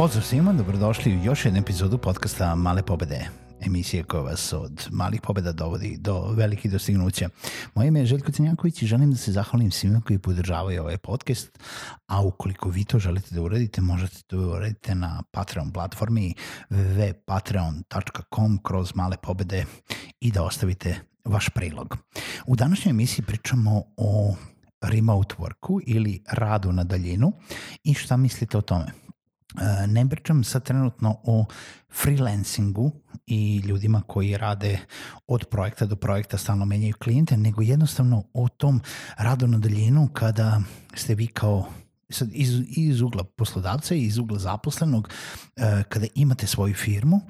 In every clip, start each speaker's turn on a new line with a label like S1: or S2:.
S1: Pozdrav svima, dobrodošli u još jednu epizodu podcasta Male pobede emisije koja vas od malih pobeda dovodi do velikih dostignuća. Moje ime je Željko Cenjaković i želim da se zahvalim svima koji podržavaju ovaj podcast, a ukoliko vi to želite da uradite, možete to uraditi na Patreon platformi www.patreon.com kroz male pobede i da ostavite vaš prilog. U današnjoj emisiji pričamo o remote worku ili radu na daljinu i šta mislite o tome. E, ne pričam sad trenutno o freelancingu i ljudima koji rade od projekta do projekta, stalno menjaju klijente, nego jednostavno o tom radu na daljinu kada ste vi kao sad iz, iz ugla poslodavca i iz ugla zaposlenog e, kada imate svoju firmu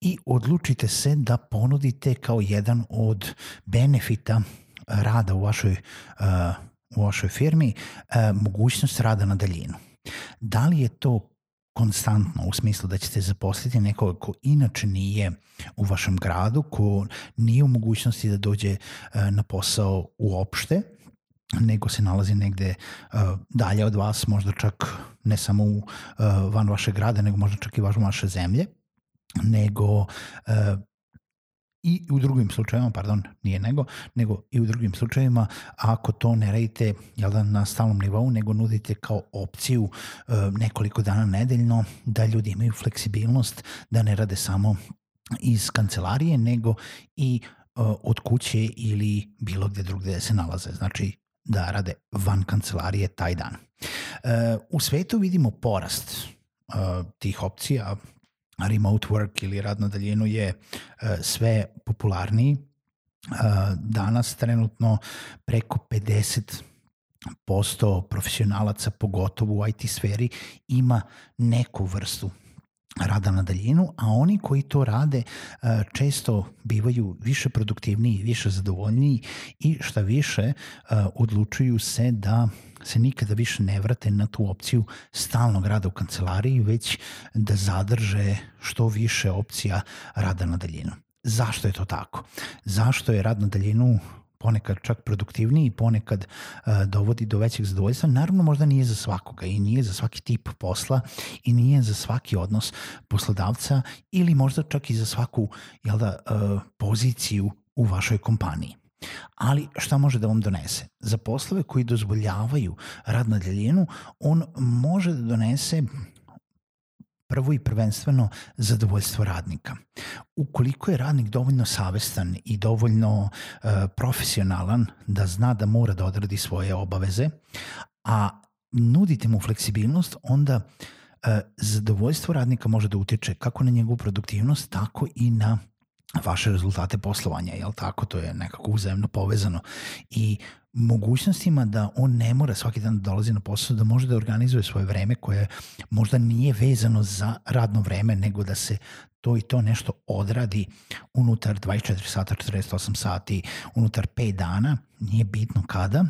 S1: i odlučite se da ponudite kao jedan od benefita rada u vašoj, e, u vašoj firmi mogućnost rada na daljinu. Da li je to konstantno u smislu da ćete zaposliti nekoga ko inače nije u vašem gradu, ko nije u mogućnosti da dođe e, na posao uopšte, nego se nalazi negde uh, dalje od vas, možda čak ne samo u, uh, van vaše grade, nego možda čak i van vaše zemlje, nego i u drugim slučajevima, pardon, nije nego, nego i u drugim slučajevima, ako to ne radite jel da, na stalnom nivou, nego nudite kao opciju e, nekoliko dana nedeljno, da ljudi imaju fleksibilnost, da ne rade samo iz kancelarije, nego i e, od kuće ili bilo gde drugde da se nalaze. Znači, da rade van kancelarije taj dan. E, u svetu vidimo porast e, tih opcija, remote work ili rad na daljinu je e, sve popularniji. E, danas trenutno preko 50 posto profesionalaca, pogotovo u IT sferi, ima neku vrstu rada na daljinu, a oni koji to rade e, često bivaju više produktivniji, više zadovoljniji i šta više odlučuju se da se nikada više ne vrate na tu opciju stalnog rada u kancelariji, već da zadrže što više opcija rada na daljinu. Zašto je to tako? Zašto je rad na daljinu ponekad čak produktivniji, ponekad uh, dovodi do većeg zadovoljstva. Naravno, možda nije za svakoga i nije za svaki tip posla i nije za svaki odnos poslodavca ili možda čak i za svaku jel da, uh, poziciju u vašoj kompaniji. Ali šta može da vam donese? Za poslove koji dozvoljavaju rad na daljinu, on može da donese prvo i prvenstveno zadovoljstvo radnika. Ukoliko je radnik dovoljno savestan i dovoljno uh, profesionalan da zna da mora da odradi svoje obaveze, a nudite mu fleksibilnost, onda uh, zadovoljstvo radnika može da utiče kako na njegovu produktivnost, tako i na vaše rezultate poslovanja, jel tako? To je nekako uzajemno povezano. I mogućnostima da on ne mora svaki dan da dolazi na posao, da može da organizuje svoje vreme koje možda nije vezano za radno vreme, nego da se to i to nešto odradi unutar 24 sata, 48 sati, unutar 5 dana, nije bitno kada.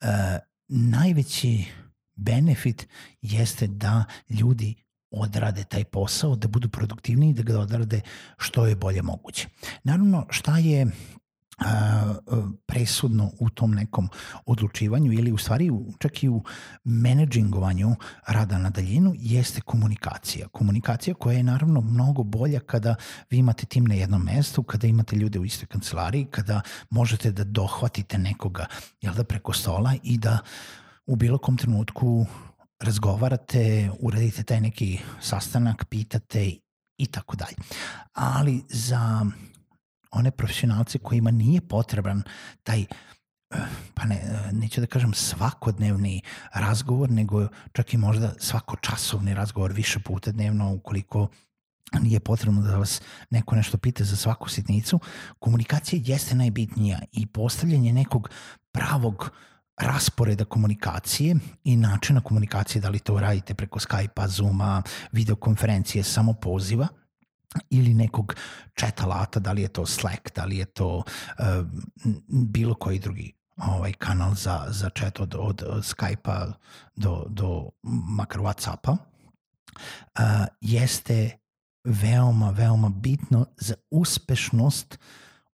S1: E, najveći benefit jeste da ljudi odrade taj posao, da budu produktivni i da ga odrade što je bolje moguće. Naravno, šta je presudno u tom nekom odlučivanju ili u stvari čak i u menadžingovanju rada na daljinu jeste komunikacija. Komunikacija koja je naravno mnogo bolja kada vi imate tim na jednom mestu, kada imate ljude u istoj kancelariji, kada možete da dohvatite nekoga jel da, preko stola i da u bilo kom trenutku razgovarate, uradite taj neki sastanak, pitate i tako dalje. Ali za one profesionalce kojima nije potreban taj pa ne, neću da kažem svakodnevni razgovor, nego čak i možda svako časovni razgovor više puta dnevno ukoliko nije potrebno da vas neko nešto pita za svaku sitnicu. Komunikacija jeste najbitnija i postavljanje nekog pravog rasporeda komunikacije i načina komunikacije, da li to radite preko Skype-a, Zooma, videokonferencije, samo poziva – ili nekog chat alata, da li je to Slack, da li je to uh, bilo koji drugi ovaj kanal za, za chat od, od, Skype-a do, do makar Whatsappa, uh, jeste veoma, veoma bitno za uspešnost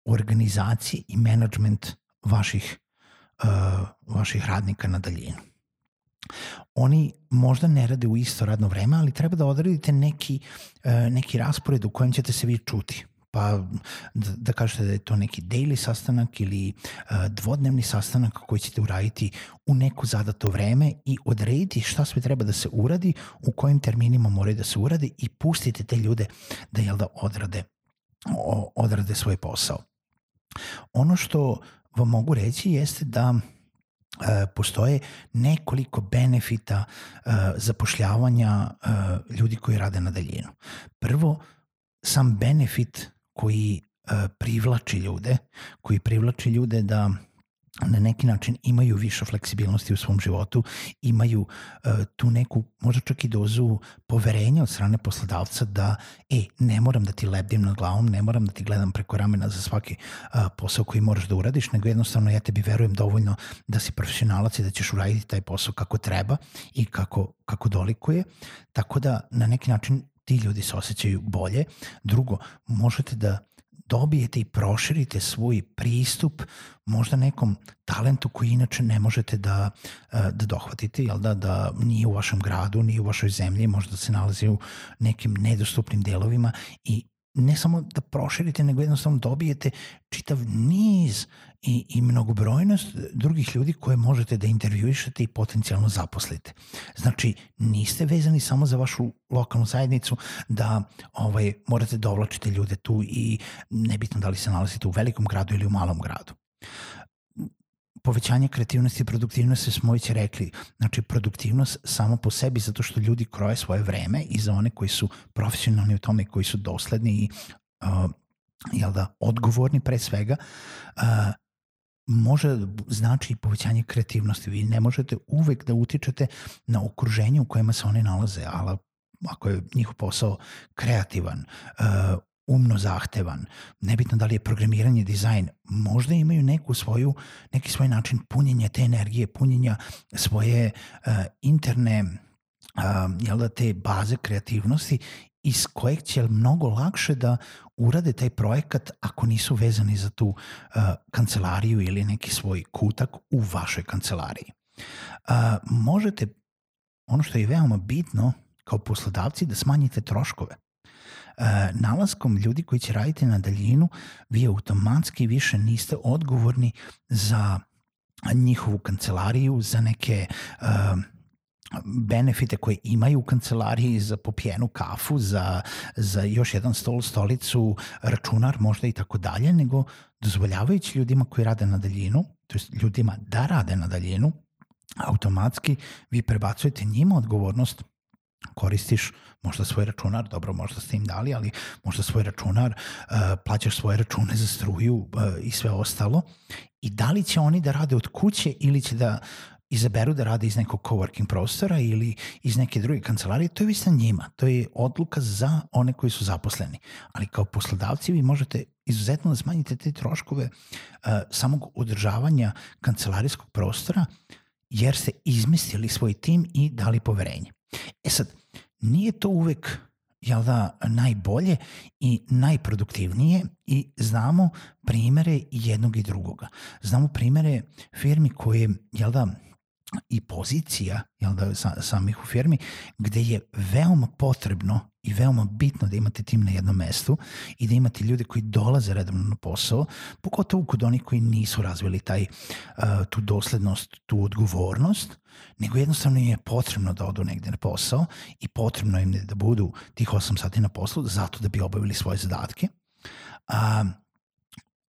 S1: organizacije i management vaših, vaših radnika na daljinu oni možda ne rade u isto radno vreme, ali treba da odradite neki, e, neki raspored u kojem ćete se vi čuti pa da, da kažete da je to neki daily sastanak ili uh, dvodnevni sastanak koji ćete uraditi u neko zadato vreme i odrediti šta sve treba da se uradi, u kojim terminima moraju da se uradi i pustite te ljude da jel da odrade, o, odrade svoj posao. Ono što vam mogu reći jeste da E, postoje nekoliko benefita e, zapošljavanja e, ljudi koji rade na daljinu. Prvo, sam benefit koji privlači ljude, koji privlači ljude da na neki način imaju više fleksibilnosti u svom životu, imaju uh, tu neku, možda čak i dozu poverenja od strane poslodavca da, e, ne moram da ti lebdim nad glavom, ne moram da ti gledam preko ramena za svaki uh, posao koji moraš da uradiš, nego jednostavno ja tebi verujem dovoljno da si profesionalac i da ćeš uraditi taj posao kako treba i kako, kako dolikuje. Tako da na neki način ti ljudi se osjećaju bolje. Drugo, možete da dobijete i proširite svoj pristup možda nekom talentu koji inače ne možete da, e, da dohvatite, jel da, da nije u vašem gradu, nije u vašoj zemlji, možda se nalazi u nekim nedostupnim delovima i ne samo da proširite, nego jednostavno dobijete čitav niz i, i mnogobrojnost drugih ljudi koje možete da intervjuišete i potencijalno zaposlite. Znači, niste vezani samo za vašu lokalnu zajednicu da ovaj, morate da ovlačite ljude tu i nebitno da li se nalazite u velikom gradu ili u malom gradu povećanje kreativnosti i produktivnosti smo već rekli. Znači, produktivnost samo po sebi zato što ljudi kroje svoje vreme i za one koji su profesionalni u tome, koji su dosledni i uh, jel da, odgovorni pre svega, uh, može da znači i povećanje kreativnosti. Vi ne možete uvek da utičete na okruženje u kojima se oni nalaze, ali ako je njihov posao kreativan, umno zahtevan, nebitno da li je programiranje, dizajn, možda imaju neku svoju, neki svoj način punjenja te energije, punjenja svoje uh, interne uh, jel da, te baze kreativnosti iz kojeg će mnogo lakše da urade taj projekat ako nisu vezani za tu uh, kancelariju ili neki svoj kutak u vašoj kancelariji. Uh, možete, ono što je veoma bitno kao poslodavci, da smanjite troškove. E, nalaskom ljudi koji će raditi na daljinu, vi automatski više niste odgovorni za njihovu kancelariju, za neke uh, benefite koje imaju u kancelariji za popijenu kafu, za, za još jedan stol, stolicu, računar možda i tako dalje, nego dozvoljavajući ljudima koji rade na daljinu, to je ljudima da rade na daljinu, automatski vi prebacujete njima odgovornost koristiš možda svoj računar, dobro možda ste im dali, ali možda svoj računar, uh, plaćaš svoje račune za struju uh, i sve ostalo i da li će oni da rade od kuće ili će da izaberu da rade iz nekog coworking prostora ili iz neke druge kancelarije, to je već njima. To je odluka za one koji su zaposleni. Ali kao poslodavci vi možete izuzetno da smanjite te troškove uh, samog održavanja kancelarijskog prostora jer ste izmislili svoj tim i dali poverenje. E sad, nije to uvek jel da, najbolje i najproduktivnije i znamo primere jednog i drugoga. Znamo primere firmi koje, jel da, i pozicija jel da, samih u firmi gde je veoma potrebno i veoma bitno da imate tim na jednom mestu i da imate ljude koji dolaze redovno na posao, pogotovo kod onih koji nisu razvili taj, uh, tu doslednost, tu odgovornost, nego jednostavno im je potrebno da odu negde na posao i potrebno im je da budu tih 8 sati na poslu zato da bi obavili svoje zadatke. A,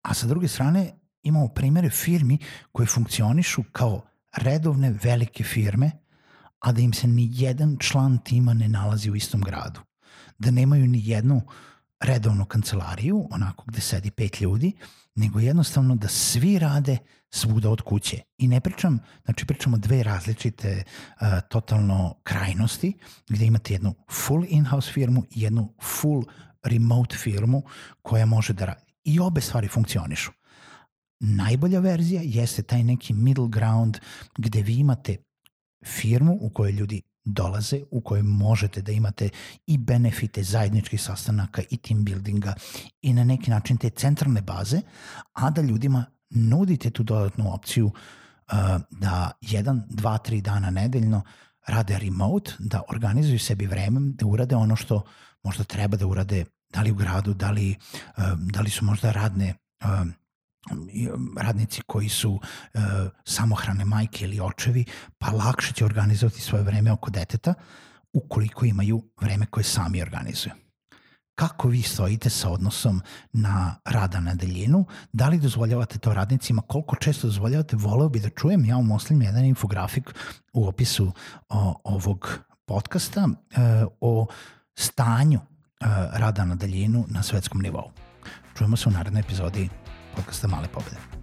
S1: a sa druge strane imamo primere firmi koje funkcionišu kao redovne velike firme, a da im se ni jedan član tima ne nalazi u istom gradu. Da nemaju ni jednu redovnu kancelariju, onako gde sedi pet ljudi, nego jednostavno da svi rade svuda od kuće. I ne pričam, znači pričamo dve različite uh, totalno krajnosti, gde imate jednu full in-house firmu i jednu full remote firmu koja može da radi. I obe stvari funkcionišu. Najbolja verzija jeste taj neki middle ground gde vi imate firmu u kojoj ljudi dolaze, u kojoj možete da imate i benefite zajedničkih sastanaka i team buildinga i na neki način te centralne baze, a da ljudima nudite tu dodatnu opciju uh, da jedan, dva, tri dana nedeljno rade remote, da organizuju sebi vreme, da urade ono što možda treba da urade da li u gradu, da li, uh, da li su možda radne uh, radnici koji su uh, samohrane majke ili očevi, pa lakše će organizovati svoje vreme oko deteta ukoliko imaju vreme koje sami organizuju. Kako vi stojite sa odnosom na rada na daljinu? Da li dozvoljavate to radnicima? Koliko često dozvoljavate? Voleo bi da čujem. Ja vam oslim jedan infografik u opisu o, ovog podcasta uh, o stanju uh, rada na daljinu na svetskom nivou. Čujemo se u narednoj epizodi podcasta Male pobede.